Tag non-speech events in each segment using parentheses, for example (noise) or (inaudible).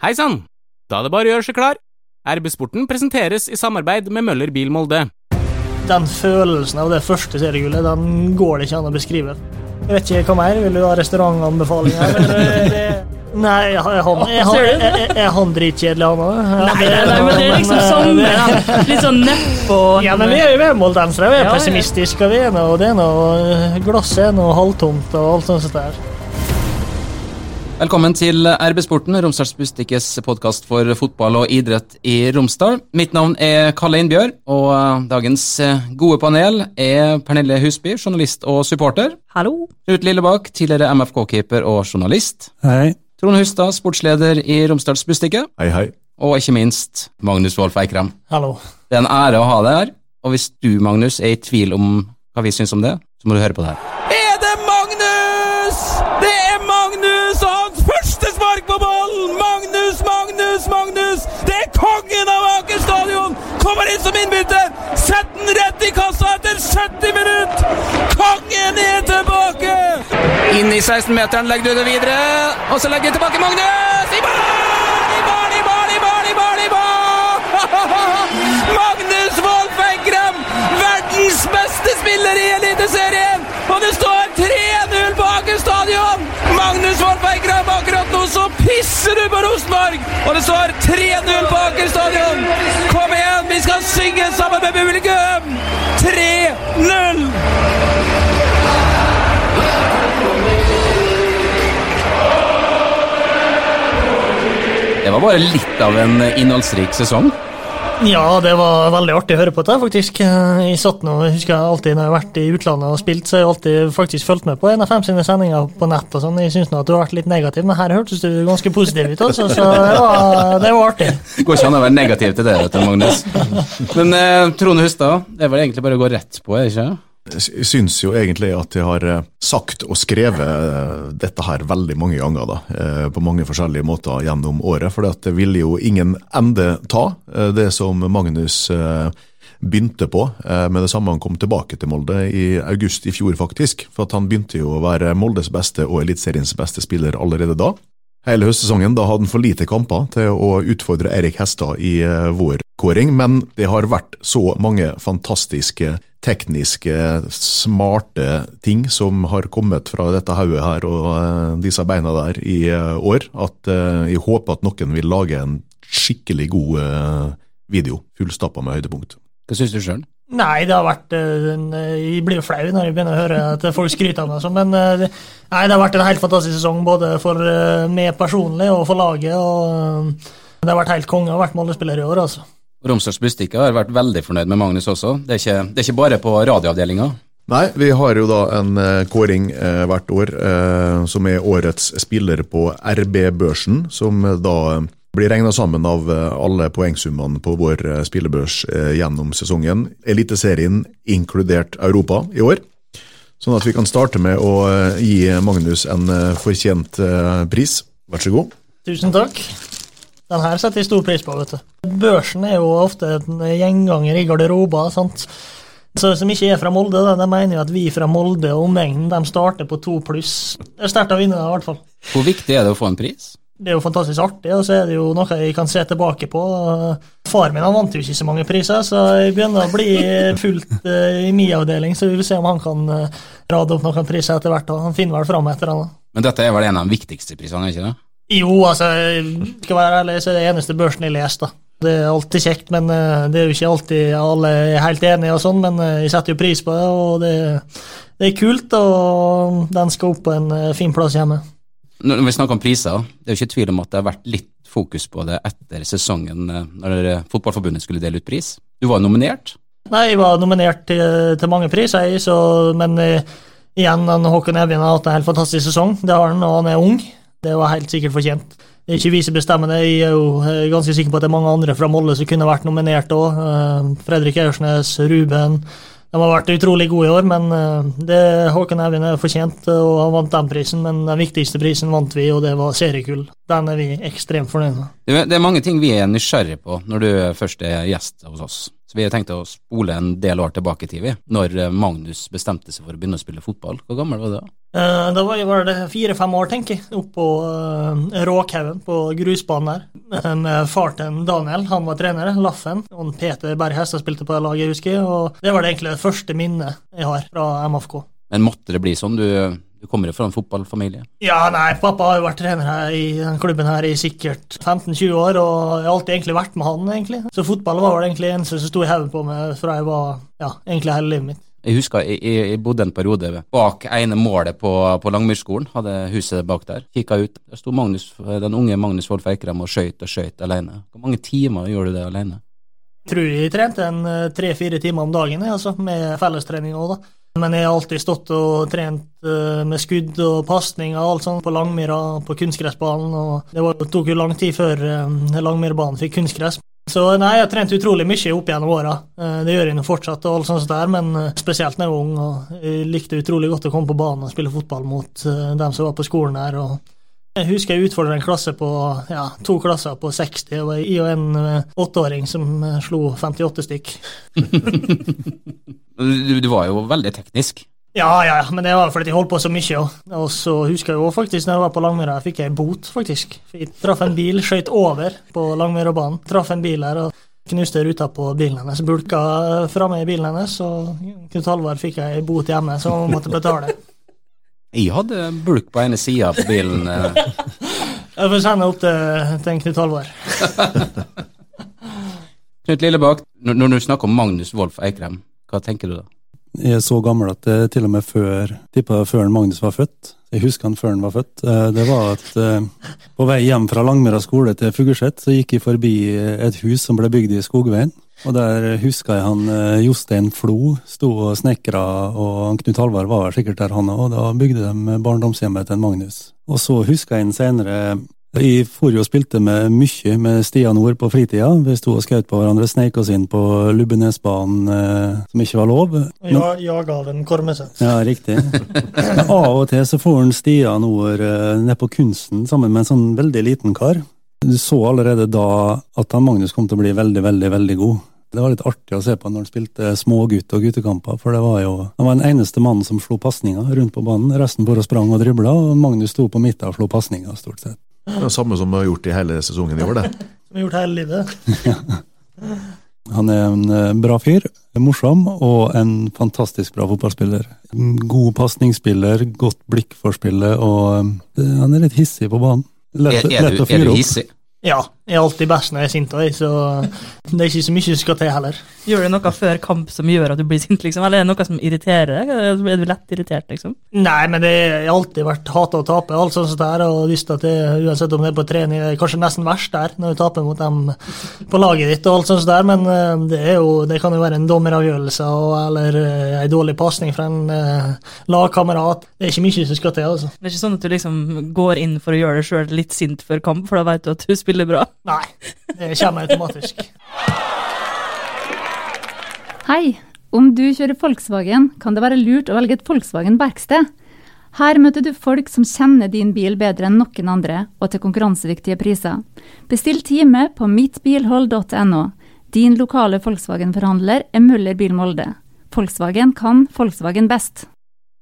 Hei sann! Da er det bare å gjøre seg klar. RB-sporten presenteres i samarbeid med Møller Bil Molde. Den følelsen av det første seriegullet, den går det ikke an å beskrive. Jeg vet ikke hva mer. Vil du ha restaurantanbefalinger? er Nei, er han, er han, er, han dritkjedelig, han òg? Nei, nei, men det er liksom sånn da. Litt sånn nedpå. Ja, men vi er jo er moldensere. Vi er pessimistiske. og Vi er det er noe Glasset er noe halvtomt og alt sånt der. Velkommen til RB Sporten, Romsdals Bustikkes podkast for fotball og idrett i Romsdal. Mitt navn er Kalle Innbjørg, og eh, dagens eh, gode panel er Pernille Husby, journalist og supporter. Hallo. Knut Lillebakk, tidligere MFK-keeper og journalist. Hei. Trond Hustad, sportsleder i Romsdals Bustikke. Hei, hei. Og ikke minst Magnus Wolff Eikrem. Hallo. Det er en ære å ha deg her, og hvis du, Magnus, er i tvil om hva vi syns om det, så må du høre på det her. På ballen! Magnus, Magnus, Magnus! Det er kongen av Aker stadion! Kommer inn som innbytter! Sett den rett i kassa etter 70 minutter! Kongen er tilbake! Inn i 16-meteren legger du det videre, og så legger du tilbake Magnus! I mål! I mål, i mål, i mål, i mål, i mål! (laughs) Magnus Wolff Eikrem, verdens beste spiller i Eliteserien! Og det står så pisser du på Rosenborg! Og det står 3-0 på Aker stadion! Kom igjen, vi skal synge sammen med publikum! 3-0! Det var bare litt av en innholdsrik sesong. Ja, det var veldig artig å høre på det, faktisk. Jeg satt nå, jeg husker alltid når jeg har vært i utlandet og spilt, så har jeg alltid faktisk fulgt med på NFM sine sendinger på nett og sånn. Jeg syns nå at du har vært litt negativ, men her hørtes du ganske positiv ut, altså, så det var, det var artig. Det går ikke an å være negativ til det, Magnus. Men eh, Trone Hustad, det er vel egentlig bare å gå rett på, er det ikke? Syns jo egentlig at jeg har eh, sagt og skrevet eh, dette her veldig mange ganger, da, eh, på mange forskjellige måter gjennom året. For det ville jo ingen ende ta, det som Magnus begynte på med det samme han kom tilbake til Molde i august i fjor, faktisk. For at han begynte jo å være Moldes beste og Eliteseriens beste spiller allerede da. Hele høstsesongen da hadde han for lite kamper til å utfordre Erik Hestad i vår kåring, men det har vært så mange fantastiske, tekniske, smarte ting som har kommet fra dette hodet her og eh, disse beina der i eh, år, at eh, jeg håper at noen vil lage en skikkelig god video, fullstappa med høydepunkt. Hva syns du sjøl? Nei, det har vært en, Jeg blir jo flau når jeg begynner å høre at folk skryter av meg, sånn, men det- nei, det har vært en helt fantastisk sesong både for meg personlig og for laget. og Det har vært helt konge å ha vært Molde-spiller i år, altså. Romsdals Bustikke har vært veldig fornøyd med Magnus også. Det er ikke, det er ikke bare på radioavdelinga. Nei, vi har jo da en eh, kåring eh, hvert år eh, som er årets spiller på RB-børsen, som eh, da blir regna sammen av eh, alle poengsummene på vår spillebørs eh, gjennom sesongen. Eliteserien inkludert Europa i år. Sånn at vi kan starte med å gi Magnus en fortjent eh, pris. Vær så god. Tusen takk. Den her setter jeg stor pris på, vet du. Børsen er jo ofte en gjenganger i garderober, sant. Så som ikke er fra Molde, de mener jo at vi fra Molde og omegnen de starter på to pluss. Det er sterkt å vinne, i hvert fall. Hvor viktig er det å få en pris? Det er jo fantastisk artig, og så er det jo noe jeg kan se tilbake på. Far min han vant jo ikke så mange priser, så jeg begynner å bli fullt uh, i min avdeling, så vi vil se om han kan uh, rade opp noen priser etter hvert. og Han finner vel fram etter han. Men dette er vel en av de viktigste prisene, ikke det? Jo, altså, skal være ærlig, så er det eneste børsen jeg leser, da. Det er alltid kjekt, men eh, det er jo ikke alltid alle er helt enige og sånn, men eh, jeg setter jo pris på det, og det, det er kult, og den skal opp på en eh, fin plass hjemme. Når vi snakker om priser, det er jo ikke tvil om at det har vært litt fokus på det etter sesongen, når Fotballforbundet skulle dele ut pris. Du var nominert. Nei, jeg var nominert til, til mange priser, jeg, så, men igjen, Håkon Evjen har hatt en helt fantastisk sesong. Det har han, og han er ung. Det var helt sikkert fortjent. Det er ikke vi som bestemmer det, jeg er jo eh, ganske sikker på at det er mange andre fra Molde som kunne vært nominert òg. Fredrik Aursnes, Ruben. De har vært utrolig gode i år, men eh, det Håkon Evjen er fortjent, og han vant den prisen. Men den viktigste prisen vant vi, og det var seriekull. Den er vi ekstremt fornøyd med. Det er mange ting vi er nysgjerrige på når du først er gjest hos oss. Så vi har tenkt å spole en del år tilbake i tid. Når eh, Magnus bestemte seg for å begynne å spille fotball. Hvor gammel var du da? Eh, Da var jeg var det fire-fem år, tenker jeg, oppå uh, Råkhaugen, på grusbanen der. En Med far til Daniel, han var trener, Laffen. Og Peter Berg Hestad spilte på det laget, jeg husker. Og det var det egentlig det første minnet jeg har fra MFK. Men måtte det bli sånn? Du, du kommer jo fra en fotballfamilie. Ja, nei, pappa har jo vært trener her i den klubben her i sikkert 15-20 år, og jeg har alltid egentlig vært med han, egentlig. Så fotball var vel egentlig eneste som sto i hodet på meg fra jeg var, ja, egentlig hele livet mitt. Jeg husker jeg, jeg, bodde en periode bak ene målet på, på Langmyrskolen. Hadde huset bak der. Kikka ut. Der sto Magnus, den unge Magnus Wolff Eikrem og skøyt og skøyt alene. Hvor mange timer gjorde du det alene? Jeg tror jeg trente en eh, tre-fire timer om dagen, altså, med fellestrening òg, da. Men jeg har alltid stått og trent eh, med skudd og pasning og alt sånt på Langmyra, på kunstgressbanen, og det det tok jo lang tid før uh, Langmyrbanen fikk kunstgress. Så nei, jeg har trent utrolig mye opp gjennom åra. Eh, det gjør jeg nå fortsatt, og alt sånt der, men eh, spesielt når jeg var ung. og Jeg likte utrolig godt å komme på banen og spille fotball mot eh, dem som var på skolen her. og jeg husker jeg utfordret en klasse på ja, to klasser på 60, og var jeg og en eh, åtteåring som eh, slo 58 stykk. (laughs) Du, du var jo veldig teknisk. Ja, ja, ja, men det var fordi jeg holdt på så mye. Og, så husker jeg jo faktisk når jeg var på Langmyra, fikk jeg bot, faktisk. Jeg traff en bil, skøyt over på Langmyrabanen. Traff en bil her og knuste ruta på bilen hennes. Bulka framme i bilen hennes, og Knut Halvard fikk jeg bot hjemme, så hun måtte betale. Jeg hadde bulk på ene sida på bilen. eh. (laughs) Jeg får sende opp til, til Knut Halvor. (laughs) Knut Lillebakk, når, når du snakker om Magnus Wolff Eikrem, hva tenker du da? Jeg er så gammel at det til og med før tippa før Magnus var født. Jeg husker han før han var født. Eh, Det var at eh, på vei hjem fra Langmyra skole til Fugerset, så gikk jeg forbi et hus som ble bygd i Skogveien. Og der huska jeg han eh, Jostein Flo sto og snekra, og Knut Halvard var sikkert der, han òg. Da bygde de barndomshjemmet til Magnus. Og så huska jeg han senere jeg for jo og spilte med mye med Stian Nord på fritida. Vi sto og skjøt på hverandre, sneik oss inn på Lubbenesbanen, eh, som ikke var lov. Og ja, jaga av en kormesett. Ja, riktig. Men av og til så får han Stian Nord eh, ned på kunsten sammen med en sånn veldig liten kar. Du så allerede da at han Magnus kom til å bli veldig, veldig, veldig god. Det var litt artig å se på når han spilte smågutt- og guttekamper, for det var jo Han var den eneste mannen som slo pasninger rundt på banen. Resten bare sprang og dribla, og Magnus sto på midten og slo pasninger, stort sett. Det er det samme som vi har gjort i hele sesongen i år, det. (laughs) Som vi har gjort hele livet. (laughs) Han er en eh, bra fyr, morsom og en fantastisk bra fotballspiller. God pasningsspiller, godt blikk for spillet, og eh, han er litt hissig på banen. Lett, Er, er, lett du, å er fyre opp. hissig? Ja, jeg er alltid best når jeg er sint, så det er ikke så mye som skal til heller. Gjør du noe før kamp som gjør at du blir sint, liksom? Eller er det noe som irriterer deg? Er du lett irritert, liksom? Nei, men det har alltid vært hata å tape, alt sånt der, og visst at det, uansett om det er på trening, det er kanskje nesten verst der, når du taper mot dem på laget ditt og alt sånt der, men eh, det, jo, det kan jo være en dommeravgjørelse eller eh, en dårlig pasning fra en uh, lagkamerat. Det er ikke mye som skal til, altså. Det er ikke sånn at du liksom går inn for å gjøre deg sjøl litt sint før kamp, for da vet du at du spiller bra. Nei, det kommer automatisk. Hei! Om du kjører Volkswagen, kan det være lurt å velge et Volkswagen-verksted. Her møter du folk som kjenner din bil bedre enn noen andre, og til konkurranseviktige priser. Bestill time på mittbilhold.no. Din lokale Volkswagen-forhandler er Møller Bil Molde. Volkswagen kan Volkswagen best.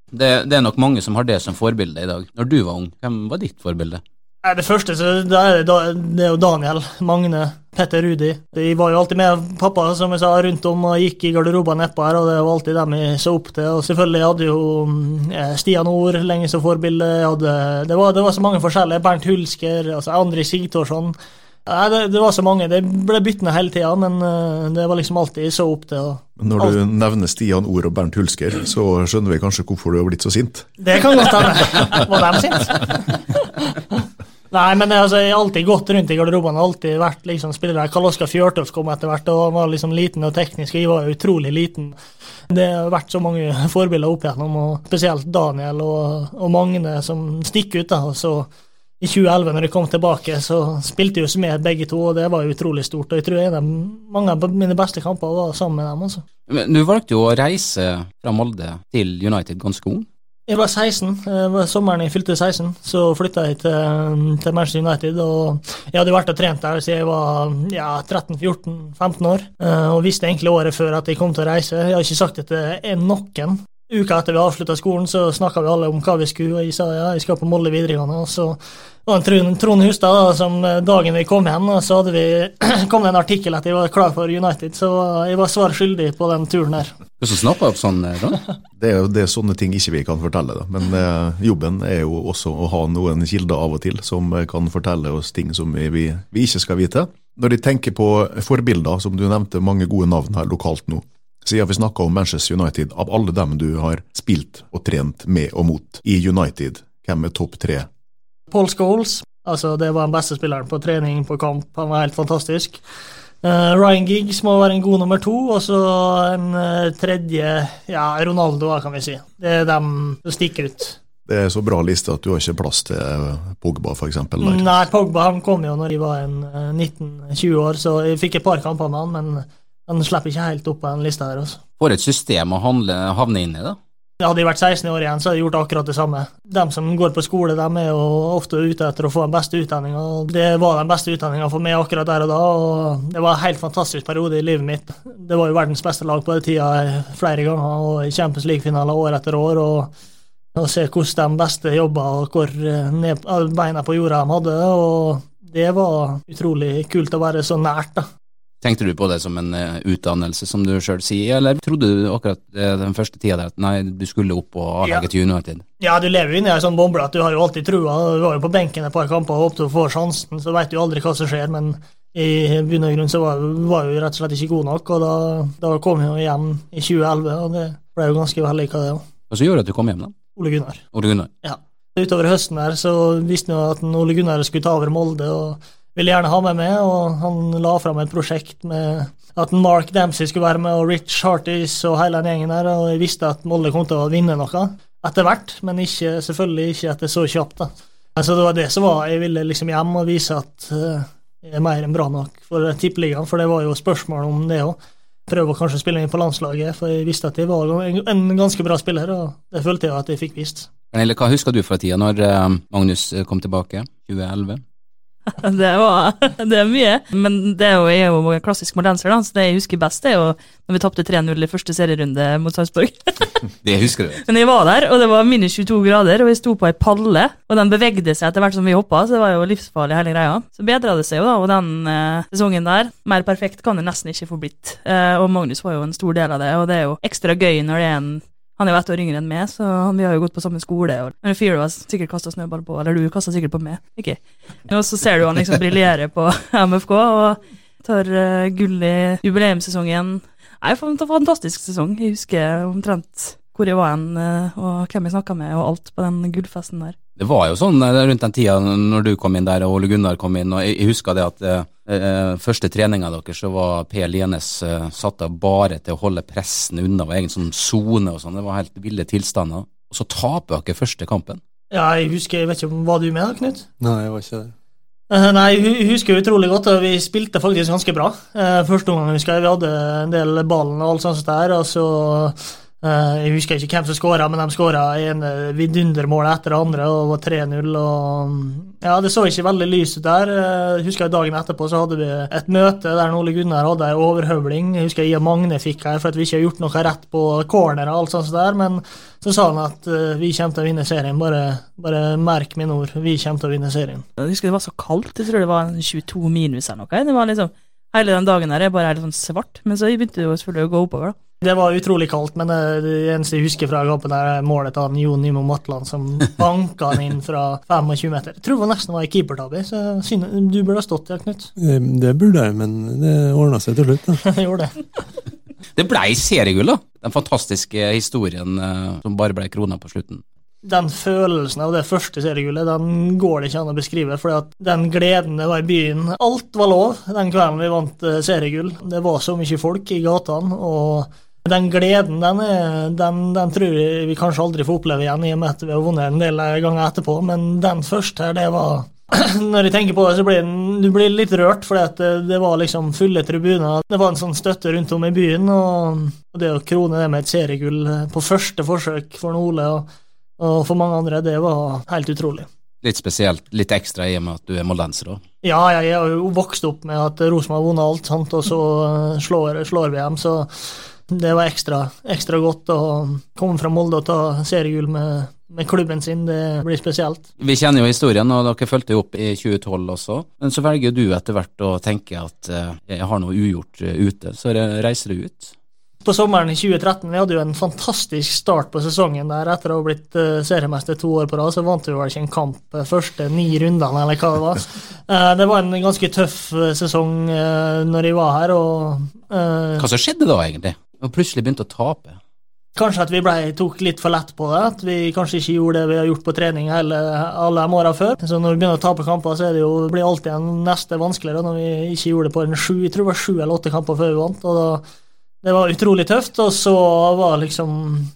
Det, det er nok mange som har det som forbilde i dag. Når du var ung, hvem var ditt forbilde? Nei, Det første så det er, det, er jo Daniel, Magne, Petter Rudi. De var jo alltid med pappa som jeg sa, rundt om og gikk i garderoben nedpå her, og det var alltid dem jeg så opp til. Og selvfølgelig hadde jo eh, Stian Ord lenge som forbilde. Hadde, det, var, det var så mange forskjellige. Bernt Hulsker, altså Andri Sigtorsson. Nei, det, det var så mange. Det ble byttende hele tida, men eh, det var liksom alltid jeg så opp til. Og Når du nevner Stian Ord og Bernt Hulsker, så skjønner vi kanskje hvorfor du har blitt så sint. Det kan godt hende. Var de sint? (laughs) Nei, men altså, jeg har alltid gått rundt i garderoben. har Alltid vært liksom spiller Karl Oskar Fjørtoft kom etter hvert, og han var liksom liten og teknisk. Jeg var utrolig liten. Det har vært så mange (laughs) forbilder opp igjennom, og spesielt Daniel og, og Magne som stikker ut. da, og så i 2011, når de kom tilbake, så spilte jeg jo med begge to, og det var utrolig stort. og jeg tror en av Mange av mine beste kamper var sammen med dem. altså. Men Du valgte jo å reise fra Molde til United ganske ung. Jeg var 16. Det var sommeren jeg fylte 16, så flytta jeg til, til Manchester United. og Jeg hadde vært og trent der siden jeg var ja, 13-14-15 år, eh, og visste egentlig året før at jeg kom til å reise. Jeg har ikke sagt det til noen. Uka etter vi avslutta skolen, så snakka vi alle om hva vi skulle, og jeg sa ja, jeg skal på Molde videregående. og så var det Trond, Trond Hustad da, som eh, dagen vi kom hjem, så hadde vi, (clears throat) kom det en artikkel at jeg var klar for United, så jeg var svar skyldig på den turen der. Hvordan snappa opp sånn, da? (laughs) Det er jo det er sånne ting ikke vi kan fortelle, da. men eh, jobben er jo også å ha noen kilder av og til som eh, kan fortelle oss ting som vi, vi, vi ikke skal vite. Når de tenker på forbilder, som du nevnte mange gode navn her lokalt nå, siden vi snakka om Manchester United, av alle dem du har spilt og trent med og mot i United, hvem er topp tre? Paul Scholes, altså det var den beste spilleren på trening, på kamp, han var helt fantastisk. Uh, Ryan Giggs må være en god nummer to, og så en uh, tredje ja, Ronaldo, kan vi si. Det er dem som stikker ut. Det er så bra liste at du har ikke plass til eh, Pogba, f.eks. Nei, Pogba han kom jo når jeg var uh, 19-20 år, så jeg fikk et par kamper med han, men han slipper ikke helt opp på den lista der. Også. For et system å handle, havne inn i, da. Hadde jeg vært 16 år igjen, så hadde jeg gjort akkurat det samme. De som går på skole, de er jo ofte ute etter å få den beste utdanninga. Det var den beste utdanninga for meg akkurat der og da, og det var en helt fantastisk periode i livet mitt. Det var jo verdens beste lag på den tida flere ganger, og i Champions League-finaler år etter år. og å se hvordan de beste jobba, og hvor ned, beina på jorda de hadde. og Det var utrolig kult å være så nært. da. Tenkte du på det som en uh, utdannelse, som du sjøl sier, eller trodde du akkurat uh, den første tida der at nei, du skulle opp og avlegge ja. United? Ja, du lever jo inni ei sånn boble at du har jo alltid trua. Du var jo på benken et par kamper og håpet å få sjansen, så veit du aldri hva som skjer, men i bunn og grunn så var, var jo rett og slett ikke god nok, og da, da kom jeg jo hjem i 2011, og det ble jo ganske vellykka, det òg. Hva som gjorde at du kom hjem, da? Ole Gunnar. Ole Gunnar. Ja. Utover høsten der så visste vi at Ole Gunnar skulle ta over Molde. og ville gjerne ha meg med, og han la fram et prosjekt med at Mark Dempsey skulle være med, og Rich Hartis og hele den gjengen der, og jeg visste at Molde kom til å vinne noe etter hvert, men ikke, selvfølgelig ikke etter så kjapt. da. Altså Det var det som var, jeg ville liksom hjem og vise at uh, jeg er mer enn bra nok for Tippeligaen, for det var jo spørsmål om det òg. Prøve å kanskje spille inn på landslaget, for jeg visste at jeg var en ganske bra spiller, og det følte jeg at jeg fikk vist. Pernille, hva husker du fra tida når uh, Magnus kom tilbake, 2011? (laughs) det, var, det er mye. Men det er jo, jeg er jo klassisk modenser, så det jeg husker best, er jo når vi tapte 3-0 i første serierunde mot Sarpsborg. (laughs) det husker du. Men jeg var der, og det var minus 22 grader, og jeg sto på ei palle, og den bevegde seg etter hvert som vi hoppa, så det var jo livsfarlig hele greia. Så bedra det seg jo, da, og den eh, sesongen der, mer perfekt kan det nesten ikke få blitt. Eh, og Magnus var jo en stor del av det, og det er jo ekstra gøy når det er en han er jo ett år yngre enn meg, så vi har jo gått på samme skole. Og, men Fear har sikkert kasta snøball på, eller du kasta sikkert på meg. Ikke? Og så ser du han liksom briljere på (laughs) MFK og tar uh, gull i jubileumssesongen. Nei, for en fantastisk sesong. Jeg husker omtrent hvor jeg var hen, uh, og hvem jeg snakka med, og alt på den gullfesten der. Det var jo sånn eh, rundt den tida når du kom inn der og Ole Gunnar kom inn, og jeg, husker det at eh, første treninga deres så var Per Lienes eh, satt av bare til å holde pressen unna, og egen sånn sone og sånn, det var helt ville tilstander. Og så taper dere første kampen. Ja, jeg husker, jeg vet ikke, Var du med da, Knut? Nei, jeg var ikke det. Nei, jeg husker utrolig godt, og vi spilte faktisk ganske bra. Første omgang husker jeg vi hadde en del ballen og alt sånt der, og så jeg husker ikke hvem som skåra, men de skåra ene vidundermålet etter det andre og var 3-0. og ja, Det så ikke veldig lyst ut der. Uh, jeg husker Dagen etterpå så hadde vi et møte der Ole Gunnar hadde en overhøvling. Jeg husker jeg og Magne fikk her for at vi ikke har gjort noe rett på corner, og alt sånt der, men så sa han at vi kommer til å vinne serien. Bare, bare merk mine ord, vi kommer til å vinne serien. Jeg husker det var så kaldt, jeg tror det var 22 minus eller noe. Det var liksom, Hele den dagen her er bare helt sånn svart, men så begynte det selvfølgelig å gå oppover. da. Det var utrolig kaldt, men det eneste jeg husker fra kampen, er målet til Jon Nimo Matland som (laughs) banka han inn fra 25 meter. Jeg tror det nesten var i keepertabbe, så du burde ha stått der, Knut. Det burde jeg, men det ordna seg til slutt. da. (laughs) det gjorde det. (laughs) Det blei seriegull, da. Den fantastiske historien uh, som bare blei krona på slutten. Den følelsen av det første seriegullet den går det ikke an å beskrive. for den gleden det var i byen Alt var lov den kvelden vi vant eh, seriegull. Det var så mye folk i gatene. og den gleden den, er, den, den, tror jeg vi kanskje aldri får oppleve igjen, i og med at vi har vunnet en del ganger etterpå, men den første det var (clears throat) Når jeg tenker på det, så blir du blir litt rørt, for det, det, var liksom fulle tribuner. Det var en sånn støtte rundt om i byen, og, det å krone det med et seriegull på første forsøk for Ole og Og for mange andre, det var helt utrolig. Litt spesielt, litt ekstra i og med at du er moldenser òg. Ja, jeg har jo vokst opp med at Rosenborg har vunnet alt, sant? og så eh, slår, slår vi dem. Så det var ekstra, ekstra godt å komme fra Molde og ta seriegull med, med klubben sin. Det blir spesielt. Vi kjenner jo historien, og dere fulgte jo opp i 2012 også. Men så velger du etter hvert å tenke at eh, jeg har noe ugjort eh, ute, så reiser du ut. På sommeren i 2013 vi hadde jo en fantastisk start på sesongen der. Etter å ha blitt uh, seriemester to år på rad, så vant vi vel ikke en kamp første ni rundene, eller hva det var. (laughs) Det var en ganske tøff sesong når jeg var her, og Hva som skjedde da, egentlig? Og plutselig begynte å tape? Kanskje at vi ble, tok litt for lett på det. At vi kanskje ikke gjorde det vi har gjort på trening hele, alle de åra før. Så når vi begynner å tape kamper, så det jo, blir det alltid en neste vanskeligere når vi ikke gjorde det på en sju, jeg tror det var sju eller åtte kamper før vi vant. og da det var utrolig tøft, og så var liksom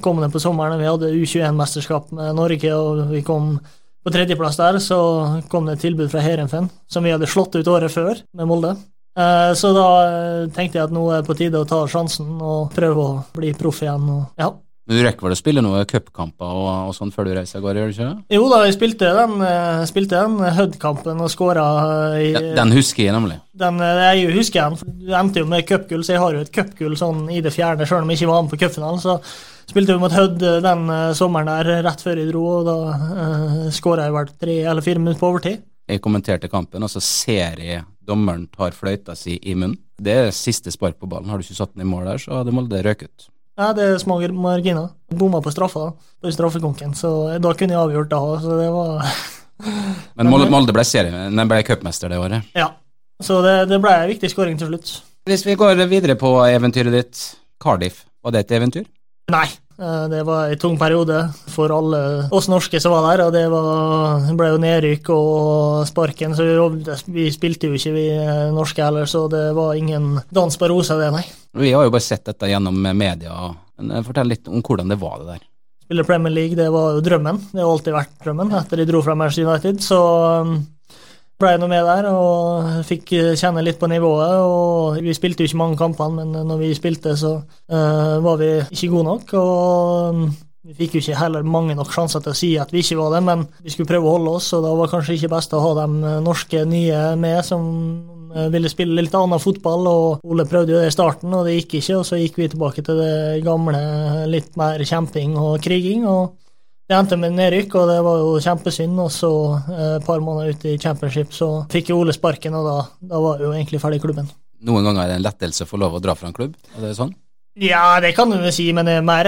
kom det på sommeren, vi hadde U21-mesterskap med Norge, og vi kom på tredjeplass der, så kom det et tilbud fra Heerenveen, som vi hadde slått ut året før med Molde. Eh, så da eh, tenkte jeg at nå er det på tide å ta sjansen og prøve å bli proff igjen. Og ja, men Du rekker vel å spille noen cupkamper og, og sånn før du reiser av gårde, gjør du ikke det? Jo da, jeg spilte den, eh, spilte den Hud-kampen og skåra i den, den husker jeg nemlig. Den jeg husker den. Du endte jo med cupgull, så jeg har jo et cupgull sånn i det fjerne, sjøl om jeg ikke var med på cupfinalen. Så spilte vi mot eh, den sommeren der rett før jeg dro, og da uh, skåra jeg vel tre eller fire minutter på overtid. Jeg kommenterte kampen, og så ser jeg dommeren tar fløyta si i munnen. Det er siste spark på ballen. Har du ikke satt den i mål der, så hadde Molde røket ut. Ja, det er små marginer. Bomma på straffa på straffekonken, så da kunne jeg avgjort da, så det var (laughs) Men Molde ble, serie, ble cupmester det året? Ja, så det, det ble en viktig skåring til slutt. Hvis vi går videre på eventyret ditt, Cardiff, var det et eventyr? Nei, det var en tung periode for alle oss norske som var der. og Det, var, ble jo nedrykk og sparken, så vi, vi spilte jo ikke vi eh, norske heller, så det var ingen dans på rosa, det, nei. Vi har jo bare sett dette gjennom media. men eh, Fortell litt om hvordan det var det der. Spille Premier League, det var jo drømmen. Det har alltid vært drømmen etter de dro fra Manchester United. Så ble noe med der og fikk kjenne litt på nivået. og Vi spilte jo ikke mange kampene, men når vi spilte, så uh, var vi ikke gode nok. og vi fikk jo ikke heller mange nok sjanser til å si at vi ikke var det, men vi skulle prøve å holde oss, og da var det kanskje ikke best å ha de norske nye med som ville spille litt annen fotball. og Ole prøvde jo det i starten, og det gikk ikke. og Så gikk vi tilbake til det gamle, litt mer kjemping og kriging. og det endte med nedrykk, og det var jo kjempesynd. Og så, eh, et par måneder ute i championship, så fikk jo Ole sparken, og da, da var jo egentlig ferdig i klubben. Noen ganger er det en lettelse å få lov å dra fra en klubb? Er det sånn? Ja, det kan du vel si, men det er mer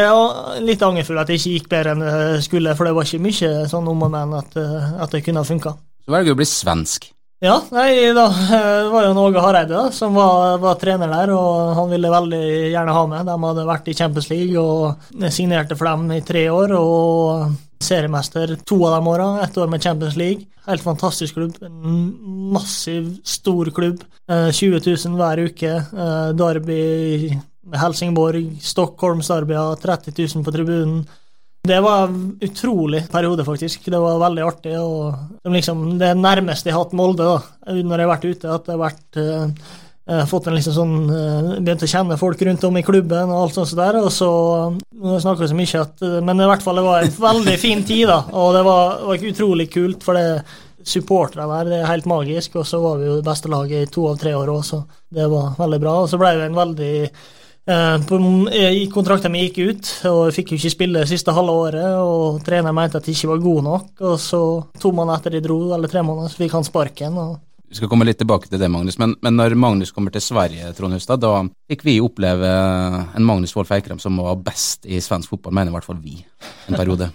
litt angerfull at det ikke gikk bedre enn det skulle, for det var ikke mye sånn om og men at, eh, at det kunne ha funka. Så velger du å bli svensk. Ja, nei, da det var jo Åge Hareide da, som var, var, trener der, og han ville veldig gjerne ha med. De hadde vært i Champions League og signerte for dem i tre år. og Seriemester to av de åra, ett år med Champions League. Helt fantastisk klubb. En massiv, stor klubb. 20 eh, 000 hver uke. Eh, Derby Helsingborg, Stockholms Derby, 30 000 på tribunen. Det var en utrolig periode, faktisk. Det var veldig artig. og liksom, Det nærmeste jeg har hatt Molde da, når jeg har vært ute, at jeg har vært uh, fått en liksom sånn uh, Begynt å kjenne folk rundt om i klubben og alt sånt der. og så Nå snakker jeg så mye at Men i hvert fall, det var en veldig fin tid, da. Og det var, var utrolig kult, for det supporterne der, det er helt magisk. Og så var vi jo det beste laget i to av tre år òg, så det var veldig bra. Og så ble det en veldig Eh, kontrakten min gikk ut, og jeg fikk jo ikke spille det siste halve året. og Treneren mente at jeg ikke var god nok. og så To måneder etter de dro, eller tre måneder, så fikk han sparken. og vi skal komme litt tilbake til det, Magnus, men, men når Magnus kommer til Sverige, Trond Hustad, da fikk vi oppleve en Magnus Wolff Eikrem som var best i svensk fotball, mener i hvert fall vi, en periode.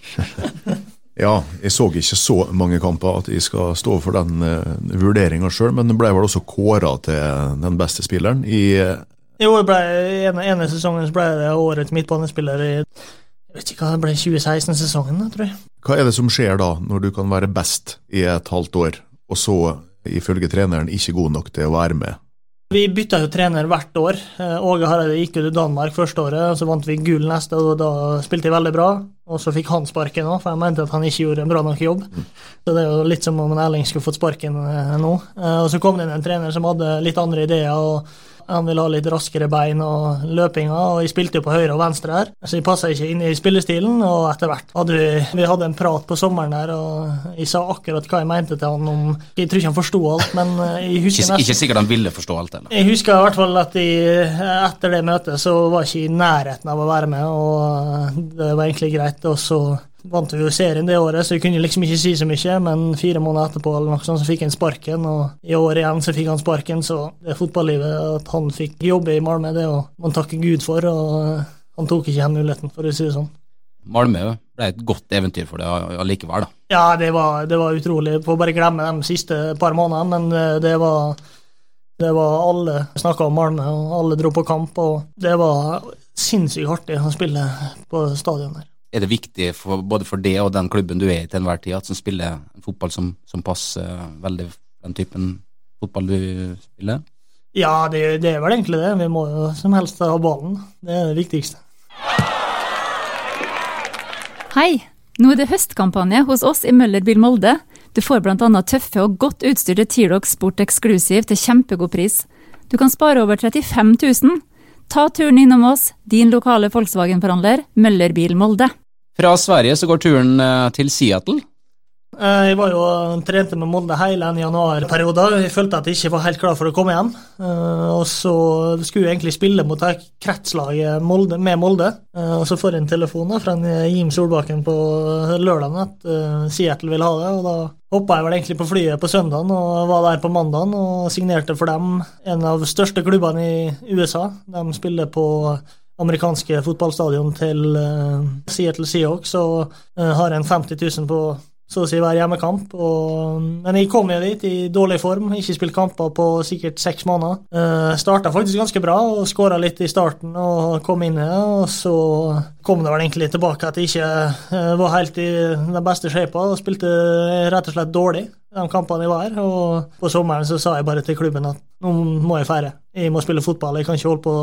(laughs) ja, jeg så ikke så mange kamper at jeg skal stå for den uh, vurderinga sjøl, men ble vel også kåra til den beste spilleren i jo, det ble, ene, ene sesongen ble det årets midtbanespiller i jeg vet ikke hva det ble 2016-sesongen, tror jeg. Hva er det som skjer da, når du kan være best i et halvt år, og så, ifølge treneren, ikke god nok til å være med? Vi bytta jo trener hvert år. Eh, Åge Hareide gikk jo til Danmark første året, og så vant vi gull neste, og da spilte jeg veldig bra. Og så fikk han sparken òg, for jeg mente at han ikke gjorde en bra nok jobb. Mm. Så det er jo litt som om en Erling skulle fått sparken eh, nå. Eh, og så kom det inn en trener som hadde litt andre ideer. og Han ville ha litt raskere bein og løpinga, og jeg spilte jo på høyre og venstre her, så jeg passa ikke inn i spillestilen. Og etter hvert hadde vi, vi hadde en prat på sommeren der, og jeg sa akkurat hva jeg mente til han om Jeg tror ikke han forsto alt, men eh, jeg husker Ikke, ikke sikkert han ville forstå alt, eller? Jeg husker i hvert fall at jeg, etter det møtet så var jeg ikke i nærheten av å være med, og det var egentlig greit. Og så vant vi jo serien det året, så vi kunne liksom ikke si så mye, men fire måneder etterpå eller noe sånt, så fikk han sparken, og i år igjen så fikk han sparken, så det fotballivet at han fikk jobbe i Malmö, det må man takke Gud for, og han tok ikke den muligheten, for å si det sånn. Malmö ble et godt eventyr for deg allikevel, da. Ja, det var, det var utrolig. Får bare glemme de siste par månedene, men eh, det var det var Alle snakka om Malmö, og alle dro på kamp, og det var sinnssykt artig å spille på stadion der. Er det viktig for, både for det og den klubben du er i til enhver tid, at som spiller fotball som, som passer veldig den typen fotball du spiller? Ja, det, det er vel egentlig det. Vi må jo som helst ha ballen. Det er det viktigste. Hei! Nå er det høstkampanje hos oss i Møllerbil Molde. Du får bl.a. tøffe og godt utstyrte T-Rox Sport Exclusive til kjempegod pris. Du kan spare over 35 000. Ta turen innom oss, din lokale Volkswagen-forhandler, Møller Bil Molde. Fra Sverige så går turen eh, til Seattle. Eh, Jeg var jo trente med Molde hele en januarperiode. Jeg følte at jeg ikke var helt klar for å komme hjem. Eh, Og så skulle jeg egentlig spille mot kretslaget Molde, med Molde. Eh, Og så får jeg en telefon fra Jim Solbakken på lørdagen at eh, Seattle vil ha det. Og da hoppa jeg vel egentlig på flyet på søndagen og var der på mandagen og signerte for dem. En av de største klubbene i USA. De spiller på amerikanske fotballstadion til eh, Seattle Seahawks og eh, har en 50 000 på så å si hver hjemmekamp. Og, men jeg kom jo dit i dårlig form, ikke spilt kamper på sikkert seks måneder. Uh, Starta faktisk ganske bra og skåra litt i starten og kom inn i det. Og så kom det vel egentlig tilbake at jeg ikke uh, var helt i den beste shapa og spilte rett og slett dårlig de kampene jeg var her. Og på sommeren så sa jeg bare til klubben at nå må jeg feire. Jeg må spille fotball. Jeg kan ikke holde på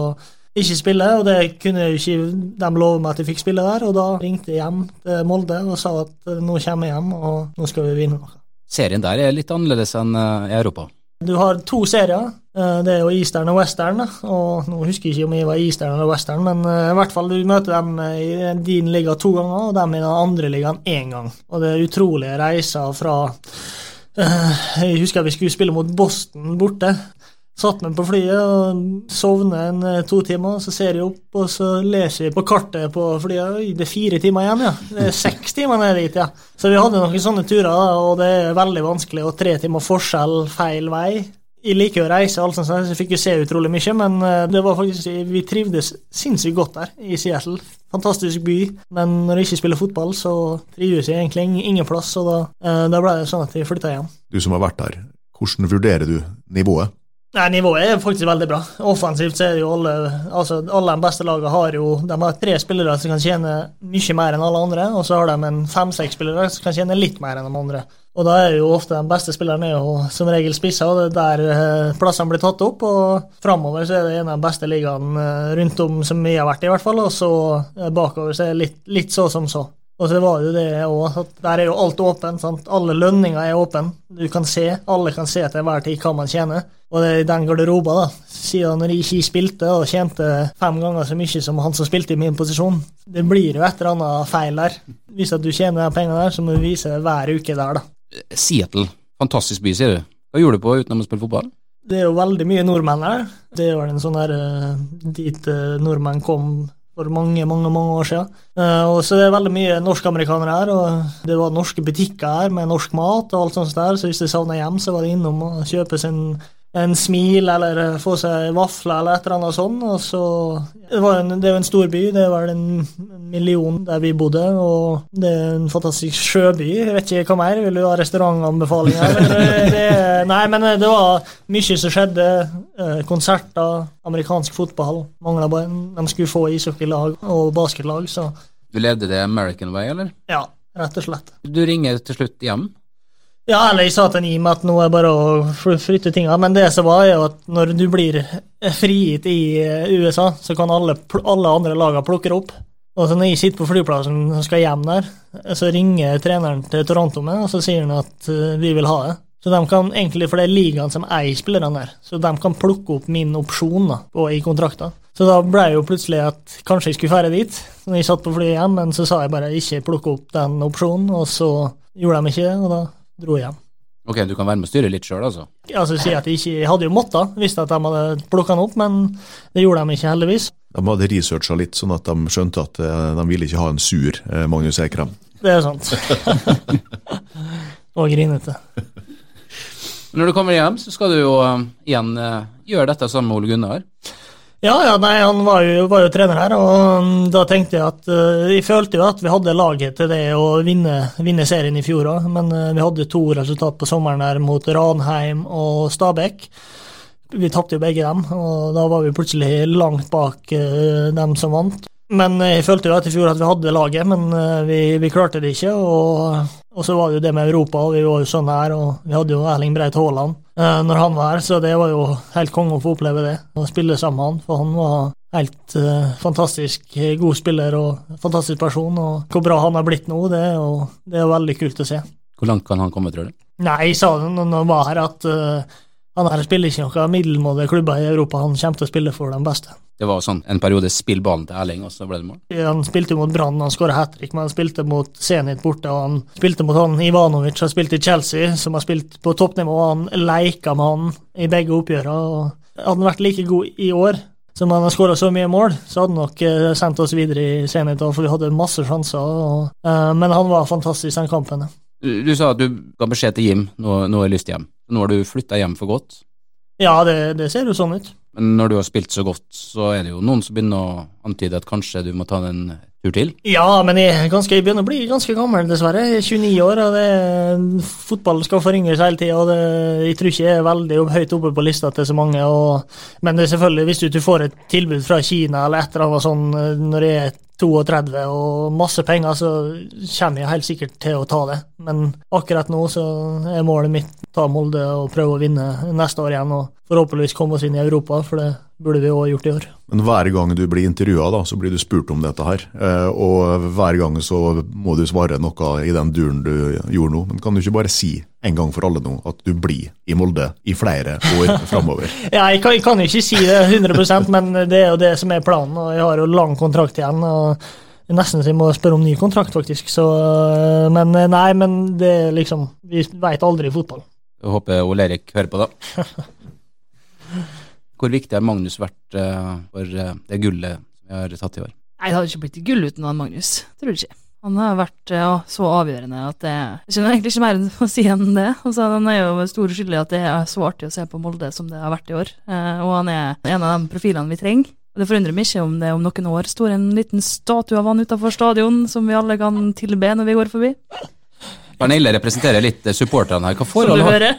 ikke spille, og det kunne jo ikke de love meg at jeg fikk spille der. Og da ringte jeg hjem til Molde og sa at eh, nå kommer jeg hjem, og nå skal vi vinne noe. Serien der er litt annerledes enn eh, i Europa. Du har to serier. Eh, Det er jo Eastern og Western. og Nå husker jeg ikke om jeg var Eastern eller Western, men i hvert fall du møter dem i din liga to ganger, og dem i den andre ligaen én gang. Og det er utrolige reiser fra Jeg husker vi skulle spille mot Boston borte. Satt meg på flyet og sovner en eh, to timer, så ser jeg opp, og så leser jeg på kartet på flyet Oi, det er fire timer igjen, ja. Det er seks timer ned dit, ja. Så vi hadde noen sånne turer, og det er veldig vanskelig, og tre timer forskjell feil vei. Jeg liker å reise, alt sånt, så jeg fikk jo se utrolig mye, men eh, det var faktisk, vi trivdes sinnssykt godt der i Seattle. Fantastisk by, men når jeg ikke spiller fotball, så trives jeg egentlig ingen plass, og da, eh, da ble det sånn at jeg flytta hjem. Du som har vært der, hvordan vurderer du nivået? Nei, Nivået er faktisk veldig bra. Offensivt så er det jo alle altså alle de beste lagene har jo De har tre spillere som kan tjene mye mer enn alle andre, og så har de fem-seks spillere som kan tjene litt mer enn de andre. Og da er jo ofte de beste spillerne er jo som regel spissa, og det er der eh, plassene blir tatt opp. Og framover så er det en av de beste ligaene eh, rundt om som vi har vært i, i hvert fall. Og så eh, bakover så er det litt, litt så som så. Og så var jo det òg at der er jo alt åpent. sant? Alle lønninger er åpne. Du kan se, alle kan se til hver tid hva man tjener. Og det er i den garderoba, da, siden når jeg ikke spilte og tjente fem ganger så mye som han som spilte i min posisjon, det blir jo et eller annet feil der. Hvis at du tjener de pengene der, så må du vise det hver uke der, da. Seattle, fantastisk by, sier du. Hva gjorde du på utenom å spille fotball? Det er jo veldig mye nordmenn her. Det er vel en sånn der eh, dit eh, nordmenn kom for mange, mange mange år siden. Eh, og så det er veldig mye norsk-amerikanere her, og det var norske butikker her med norsk mat og alt sånt der, så hvis de savna hjem, så var de innom og kjøpe sin en smil eller eh, få seg vafler eller et eller annet sånt. Og så, det, var en, det er jo en stor by, det er vel en million der vi bodde, og det er en fantastisk sjøby. Jeg vet ikke hva mer, vil du ha restaurantanbefalinger? nei, men eh, det var mye som skjedde. Eh, Konserter, amerikansk fotball. Mangla bare De skulle få ishockeylag og basketlag, så Du levde det American way, eller? ja, rett og slett. Du ringer til slutt hjem. Ja, eller jeg sa til Nim at nå er det bare å fly- flytte tinga, men det som var, er jo at når du blir frigitt i eh, USA, så kan alle, alle andre lagene plukke opp. Og så når jeg sitter på flyplassen og skal hjem der, så ringer treneren til Toronto med, og så sier han at eh, vi vil ha det. Så de kan egentlig, For det er ligaen som eier spillerne der, så de kan plukke opp min opsjon da, og i kontrakten. Så da ble det jo plutselig at kanskje jeg skulle fære dit, når jeg satt på flyet hjem, men så sa jeg bare ikke plukke opp den opsjonen, og så gjorde de ikke det, og da dro igjen. Ok, du kan være med og styre litt sjøl, altså? Altså si at Jeg ikke jeg hadde jo måttet, visste at de hadde plukka den opp, men det gjorde de ikke, heldigvis. De hadde researcha litt, sånn at de skjønte at eh, de ville ikke ha en sur eh, Magnus Ekrem. Det er sant. og grinete. (laughs) Når du kommer hjem, så skal du jo eh, igjen gjøre dette sammen med Ole Gunnar. Ja, ja, nei, han var jo, var jo trener her, og mm, da tenkte jeg at eh, Jeg følte jo at vi hadde laget til det å vinne, vinne serien i fjor òg, men eh, vi hadde to resultat på sommeren her mot Ranheim og Stabæk. Vi tapte jo begge dem, og da var vi plutselig langt bak eh, dem som vant. Men jeg følte jo i fjor at vi hadde laget, men vi, vi klarte det ikke. Og, og så var det jo det med Europa, vi var jo sånn her, og vi hadde jo Erling Breit Haaland eh, når han var her, så det var jo helt konge å få oppleve det, å spille sammen med han, for han var helt eh, fantastisk god spiller og fantastisk person, og hvor bra han har blitt nå, det, er jo- det er veldig kult å se. Hvor langt kan han komme, tror du? Nei, jeg sa det når han var her, at eh, han her spiller ikke noen middelmådige klubber i Europa, han kommer til å spille for de beste. Det var sånn en periode spill ballen til Erling, og så ble det mål. Han spilte mot Brann, han skåra hat trick, men han spilte mot Zenit borte, og han spilte mot han Ivanovic, han spilte i Chelsea, som har spilt på toppnivå, og han leika med han i begge oppgjørene. Hadde han vært like god i år som han har skåra så mye mål, så hadde han nok eh, sendt oss videre i Zenit, for vi hadde masse sjanser. Og, uh, men han var fantastisk den kampen. Du, du sa at du ga beskjed til Jim, nå, nå er jeg lyst hjem. Nå har du flytta hjem for godt. Ja, det, det ser jo sånn ut. Men når du har spilt så godt, så er det jo noen som begynner å antyde at kanskje du må ta en tur til. Ja, men jeg, ganske, jeg begynner å bli ganske gammel, dessverre. Jeg er 29 år, og det, fotball skal forringes hele tida. Jeg tror ikke jeg er veldig høyt oppe på lista til så mange. Og, men det er selvfølgelig, hvis du du, får et tilbud fra Kina eller et eller annet sånn eh, når jeg er 32 og masse penger, så kommer jeg helt sikkert til å ta det. Men akkurat nå så er målet mitt ta Molde og prøve å vinne neste år igjen. Og forhåpentligvis komme oss inn i Europa, for det burde vi òg gjort i år. Men hver gang du blir intervjua, da, så blir du spurt om dette her. Eh, Og hver gang så må du svare noe i den duren du gjorde nå. Men kan du ikke bare si en gang for alle nå at du blir i Molde i flere år (laughs) framover? Ja, jeg kan, jeg kan ikke si det 100% men det er jo det som er planen. og Jeg har jo lang kontrakt igjen. og Nesten så jeg må spørre om ny kontrakt, faktisk. Så, øh, men øh, nei, men det er liksom Vi veit aldri i fotball. Jeg håper Ole Erik hører på, da. (laughs) Hvor viktig har Magnus vært eh, for eh, det gullet vi har tatt i år? Nei, det hadde ikke blitt gull uten han Magnus. Tror du ikke. Han har vært ja, så avgjørende at det Jeg skjønner egentlig ikke mer å si enn det. Altså, han er jo stor skyldig at det er så artig å se på Molde som det har vært i år. Eh, og han er en av de profilene vi trenger. Og Det forundrer meg ikke om det om noen år står en liten statue av han utenfor stadion som vi alle kan tilbe når vi går forbi. Pernille representerer litt eh, supporterne her. Hva forhold har,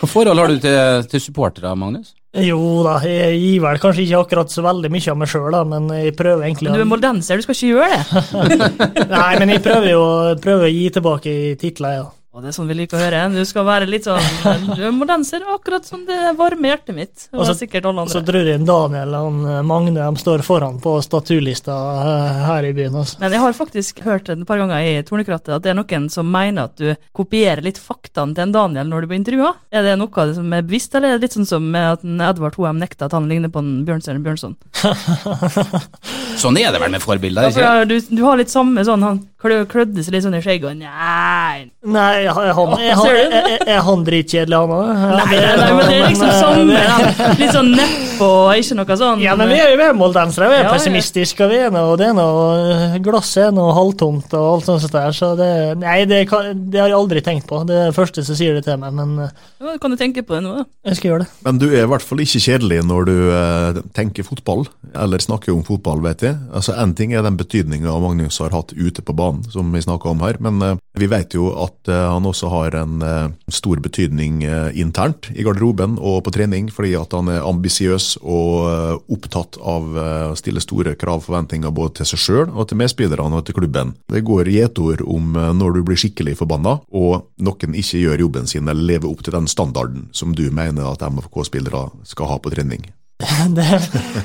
hva forhold har du til, til supportere, Magnus? Jo da, jeg gir vel kanskje ikke akkurat så veldig mye av meg sjøl, men jeg prøver egentlig å... du er moldenser, du skal ikke gjøre det. (laughs) Nei, men jeg prøver jo prøver å gi tilbake i titler, ja. Og det er sånn vi liker å høre. Du skal være litt sånn Du må danse akkurat som det varme hjertet mitt. Og, Og så- sikkert alle Så tror jeg Daniel og han, Magne de står foran på statulista øh, her i byen. Også. Men jeg har faktisk hørt et par ganger i Tornekrattet at det er noen som mener at du kopierer litt faktaene til en Daniel når du blir intervjua. Er det noe av det som er bevisst, eller er det litt sånn som at en Edvard Hoem nekta at han ligner på en Bjørnstjerne Bjørnson? (laughs) (laughs) Sånn er det vel med forbilder, ikke sant? ikke? ja, du, du har litt samme sånn Han klø- klødde seg litt sånn i skjegget nei Nei, han, er han, dritkjedelig, han òg? Nei, nei, nei, men det er liksom samme. da. Litt sånn nedpå, ikke noe sånn Ja, men vi er jo med moldensere. Vi er pessimistiske, og vi er noe, det er noe Glasset er noe halvtomt og alt sånt der, så det Nei, det, det har jeg aldri tenkt på. Det er det første som sier det til meg, men eh, Ja, Kan du tenke på det nå, da? jeg skal gjøre det. Men du er i hvert fall ikke kjedelig når du uh, tenker fotball, eller snakker om fotball, vet jeg. Altså, En ting er den betydninga Magnus har hatt ute på banen, som vi snakka om her, men eh, vi vet jo at eh, han også har en eh, stor betydning internt i garderoben og på trening, fordi at han er ambisiøs og opptatt av å stille store krav og forventninger både til seg sjøl og til medspillerne og til klubben. Det går gjetord om når du blir skikkelig forbanna, og noen ikke gjør jobben sin eller lever opp til den standarden som du mener at MFK-spillere skal ha på trening. (laughs) det,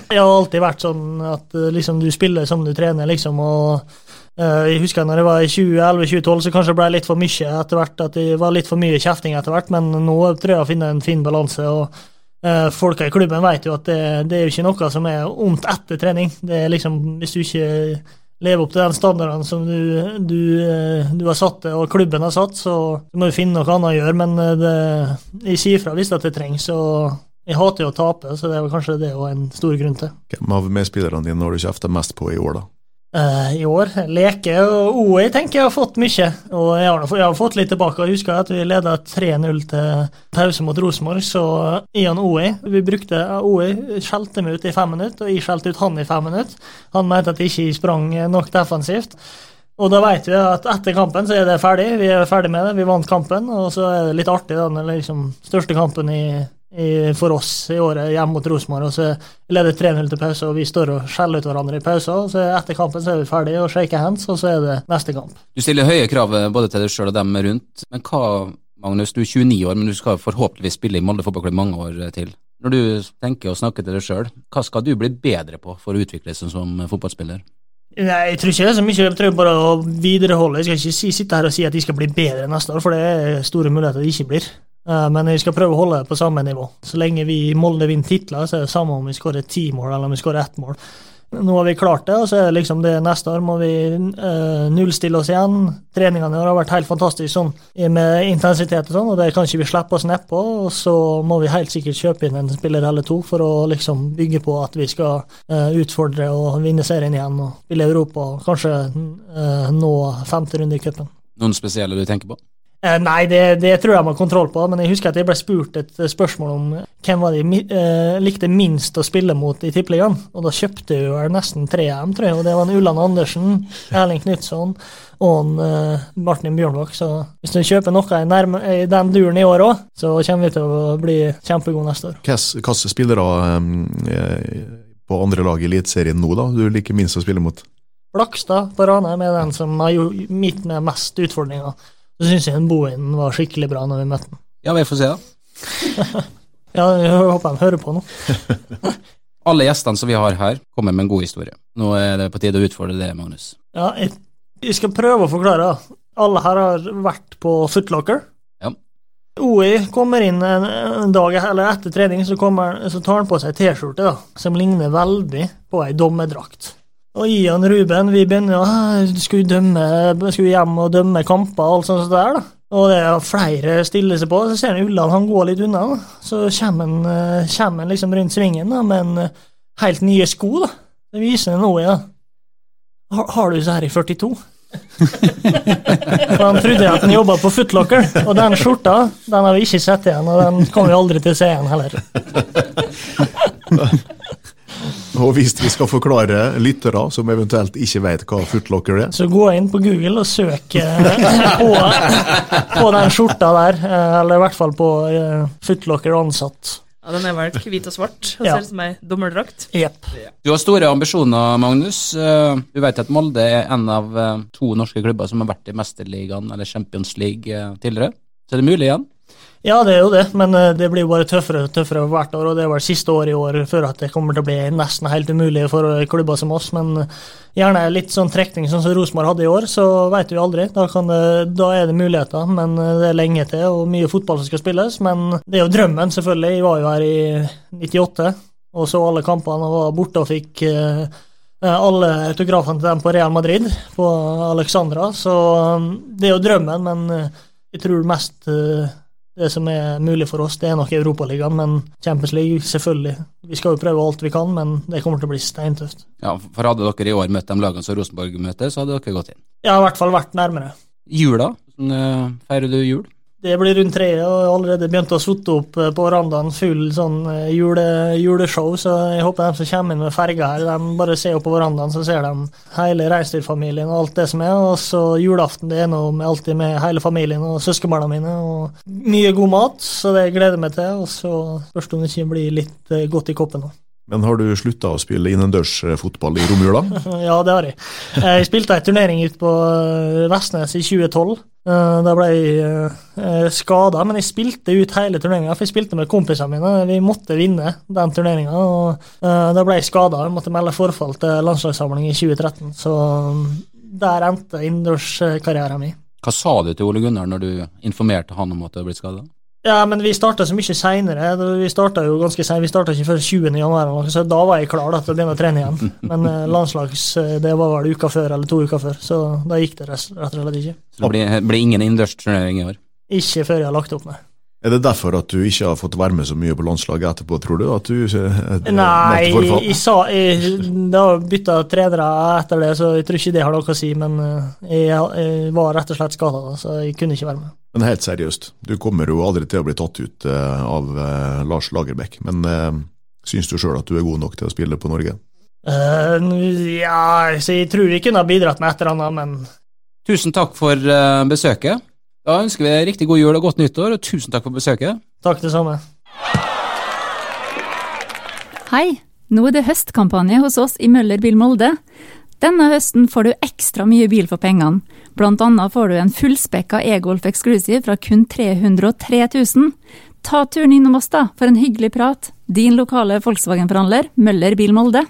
det har alltid vært sånn at liksom, du spiller som du trener, liksom. og jeg husker når jeg var i 2011-2012, så kanskje det ble litt for mye etter hvert. At det var litt for mye kjefting etter hvert, men nå tror jeg å finne en fin balanse. og uh, Folka i klubben vet jo at det, det, er jo ikke noe som er ondt etter trening. Det er liksom, Hvis du ikke lever opp til den standarden som du, du, du har satt det, og klubben har satt, så må du finne noe annet å gjøre. Men det, jeg sier fra hvis det trengs. og jeg hater jo å tape, så det er kanskje det er en stor grunn til. Hvem av medspillerne dine har du kjefta mest på i år, da? Uh, I år? Leke og OE tenker jeg har fått mye, og jeg har, jeg har fått litt tilbake. Jeg husker at vi leda 3-0 til pause mot Rosenborg, så Ian OE Vi brukte OE skjelte meg ut i fem minutter, og jeg skjelte ut han i fem minutter. Han mente at jeg ikke sprang nok defensivt. Og da vet vi at etter kampen så er det ferdig. Vi er ferdig med det. Vi vant kampen, og så er det litt artig. Den liksom, største kampen i i, for oss i året hjemme mot Rosenborg. og så leder 3-0 til pause, og vi står og skjeller ut hverandre i pausen. så Etter kampen så er vi ferdige og shaker hands, og så er det neste kamp. Du stiller høye krav eh, både til deg sjøl og dem rundt. Men hva, Magnus, du er 29 år, men du skal forhåpentligvis spille i Molde fotballklubb mange år eh, til. Når du tenker å snakke til deg sjøl, hva skal du bli bedre på for å utvikle seg som fotballspiller? Nei, Jeg tror ikke det er så mye. Jeg tror bare å videreholde. Jeg skal ikke sitte her og si at de skal bli bedre neste år, for det er store muligheter de ikke blir. Eh, men vi skal prøve å holde det på samme nivå. Så lenge vi i Molde vinner titler, så er det samme om vi skårer ti mål eller om vi skårer ett mål. Nå har vi klart det, og så er det liksom det neste år må vi uh, nullstille oss igjen. Treningene har vært helt fantastiske sånn, med intensitet og sånn, og det kan ikke vi slippe oss nedpå. Og så må vi helt sikkert kjøpe inn en spiller eller to for å liksom bygge på at vi skal uh, utfordre og vinne serien igjen og spille Europa og kanskje uh, nå femte runde i cupen. Noen spesielle du tenker på? Eh, nei, det, det, tror jeg man har kontroll på, men jeg husker at jeg ble spurt et eh, spørsmål om hvem var de eh, likte minst å spille mot i Tippeligaen. Og da kjøpte jeg jo nesten tre av dem, tror jeg. Og det var en Ulland Andersen, Erling Knutson og en, uh, Martin Bjørnbakk. Så hvis du kjøper noe i, nærme, i den duren i år òg, så kommer vi til å bli kjempegode neste år. Hvilke spillere um, på andre lag i Eliteserien nå, da, du liker minst å spille mot? Blakstad på Ranheim er den som har mitt med mest utfordringer. Så syns jeg Bohin var skikkelig bra når vi møtte den. Ja, vi får se, da. (laughs) ja, jeg håper de hører på nå. (laughs) Alle gjestene som vi har her, kommer med en god historie. Nå er det på tide å utfordre det, Magnus. Ja, jeg, jeg skal prøve å forklare. Alle her har vært på Footlocker. Ja. OI kommer inn en, en dag eller etter trening, så, kommer, så tar han på seg T-skjorte som ligner veldig på ei dommerdrakt. Og Ian Ruben, vi begynner å skulle, dømme, skulle hjem og dømme kamper og alt sånt der. da. Og det er flere stiller seg på. Så ser han Ulland han går litt unna. da. Så kommer han, eh, liksom rundt svingen da, med en eh, helt nye sko. da. Det viser han nå, ja. Har, har du så her i 42? For han trodde at han jobba på Footlocker, og den skjorta den har vi ikke sett igjen, og den kommer vi aldri til å se igjen heller. (laughs) Og hvis vi skal forklare lyttere som eventuelt ikke vet hva footlocker er Så gå inn på Google og søk eh, på, på, den skjorta der, eh, eller i hvert fall på eh, footlocker ansatt. Ja, Den er vel hvit og svart og ja. ser ut som ei dommerdrakt. Yep. Du har store ambisjoner, Magnus. Du vet at Molde er en av to norske klubber som har vært i Mesterligaen eller Champions League tidligere. Så er det mulig igjen? Ja, det er jo det, men eh, det blir jo bare tøffere og tøffere hvert år. Og det er vel siste året i år før at det kommer til å bli nesten helt umulig for eh, klubber som oss. Men eh, gjerne litt sånn trekning sånn som Rosenborg hadde i år, så vet vi aldri. Da, det, da, er det muligheter, men det er lenge til og mye fotball som skal spilles. Men det er jo drømmen, selvfølgelig. Jeg var jo her i 98 og så alle kampene og var borte og fikk alle autografene til dem på Real Madrid, på Alexandra. Så det er jo drømmen, men jeg tror mest det som er mulig for oss, det er nok Europaligaen, men Champions League, selvfølgelig. Vi skal jo prøve alt vi kan, men det kommer til å bli steintøft. Ja, for hadde dere i år møtt de lagene som Rosenborg møter, så hadde dere gått inn? Ja, i hvert fall vært nærmere. Jula, hvordan eh, feirer du jul? Det blir rundt treet, og allerede begynt å sitte opp eh, på verandaen full sånn eh, jule, juleshow, så jeg håper de som kommer inn med ferga her, de bare ser opp på verandaen, så ser de hele reinsdyrfamilien og alt det som er. Og så julaften, det er nå alltid med hele familien og søskenbarna mine, og mye god mat, så det gleder jeg meg til. Og så spørs det om det ikke blir litt eh, godt i koppen nå. Men har du slutta å spille innendørsfotball i romjula? (laughs) Ja, det har jeg. Jeg spilte ei turnering ute på eh, Vestnes i 2012. Eh, Da ble jeg skada, men jeg spilte ut hele turneringa, for jeg spilte med kompisene mine. Vi måtte vinne den turneringa, og eh, da ble jeg skada. Måtte melde forfall til landslagssamling i 2013, så mm, der endte innendørskarrieren min. Hva sa du til Ole Gunnar når du informerte han om at du hadde blitt skada? Ja, men vi starta så mye seinere. Vi starta jo ganske sent. Vi starta ikke før 20. januar, så da var jeg klar da, til å begynne å trene igjen. (laughs) Men eh, landslags eh, det var vel uka før eller to uker før, så da gikk det rett rett og slett ikke. Så det blir, blir ingen innendørsturnering i år? Ikke før jeg har lagt opp, nei. Er det derfor at du ikke har fått være med så mye på landslaget etterpå, tror du? At du eh, eh, Nei, jeg, sa jeg, Det har bytta trenere etter det, så jeg tror ikke det har noe å si. Men jeg, jeg var rett og slett skada, så jeg kunne ikke være med. Men helt seriøst, du kommer jo aldri til å bli tatt ut eh, av eh, Lars Lagerbäck. Men uh, syns du sjøl at du er god nok til å spille på Norge? Uh, ja, så jeg tror ikke kunne ha bidratt med et eller annet, men Tusen takk for eh, besøket. Da ønsker vi riktig god jul og godt nyttår, og tusen takk for besøket. takk det samme. Hei, nå er det høstkampanje hos oss i Møller Bil Molde. Denne høsten får du ekstra mye bil for pengene. Blant annet får du en fullspekka e-Golf Exclusive fra kun 303 000. Ta turen innom oss da, for en hyggelig prat. Din lokale Volkswagen-forhandler, Møller Bil Molde.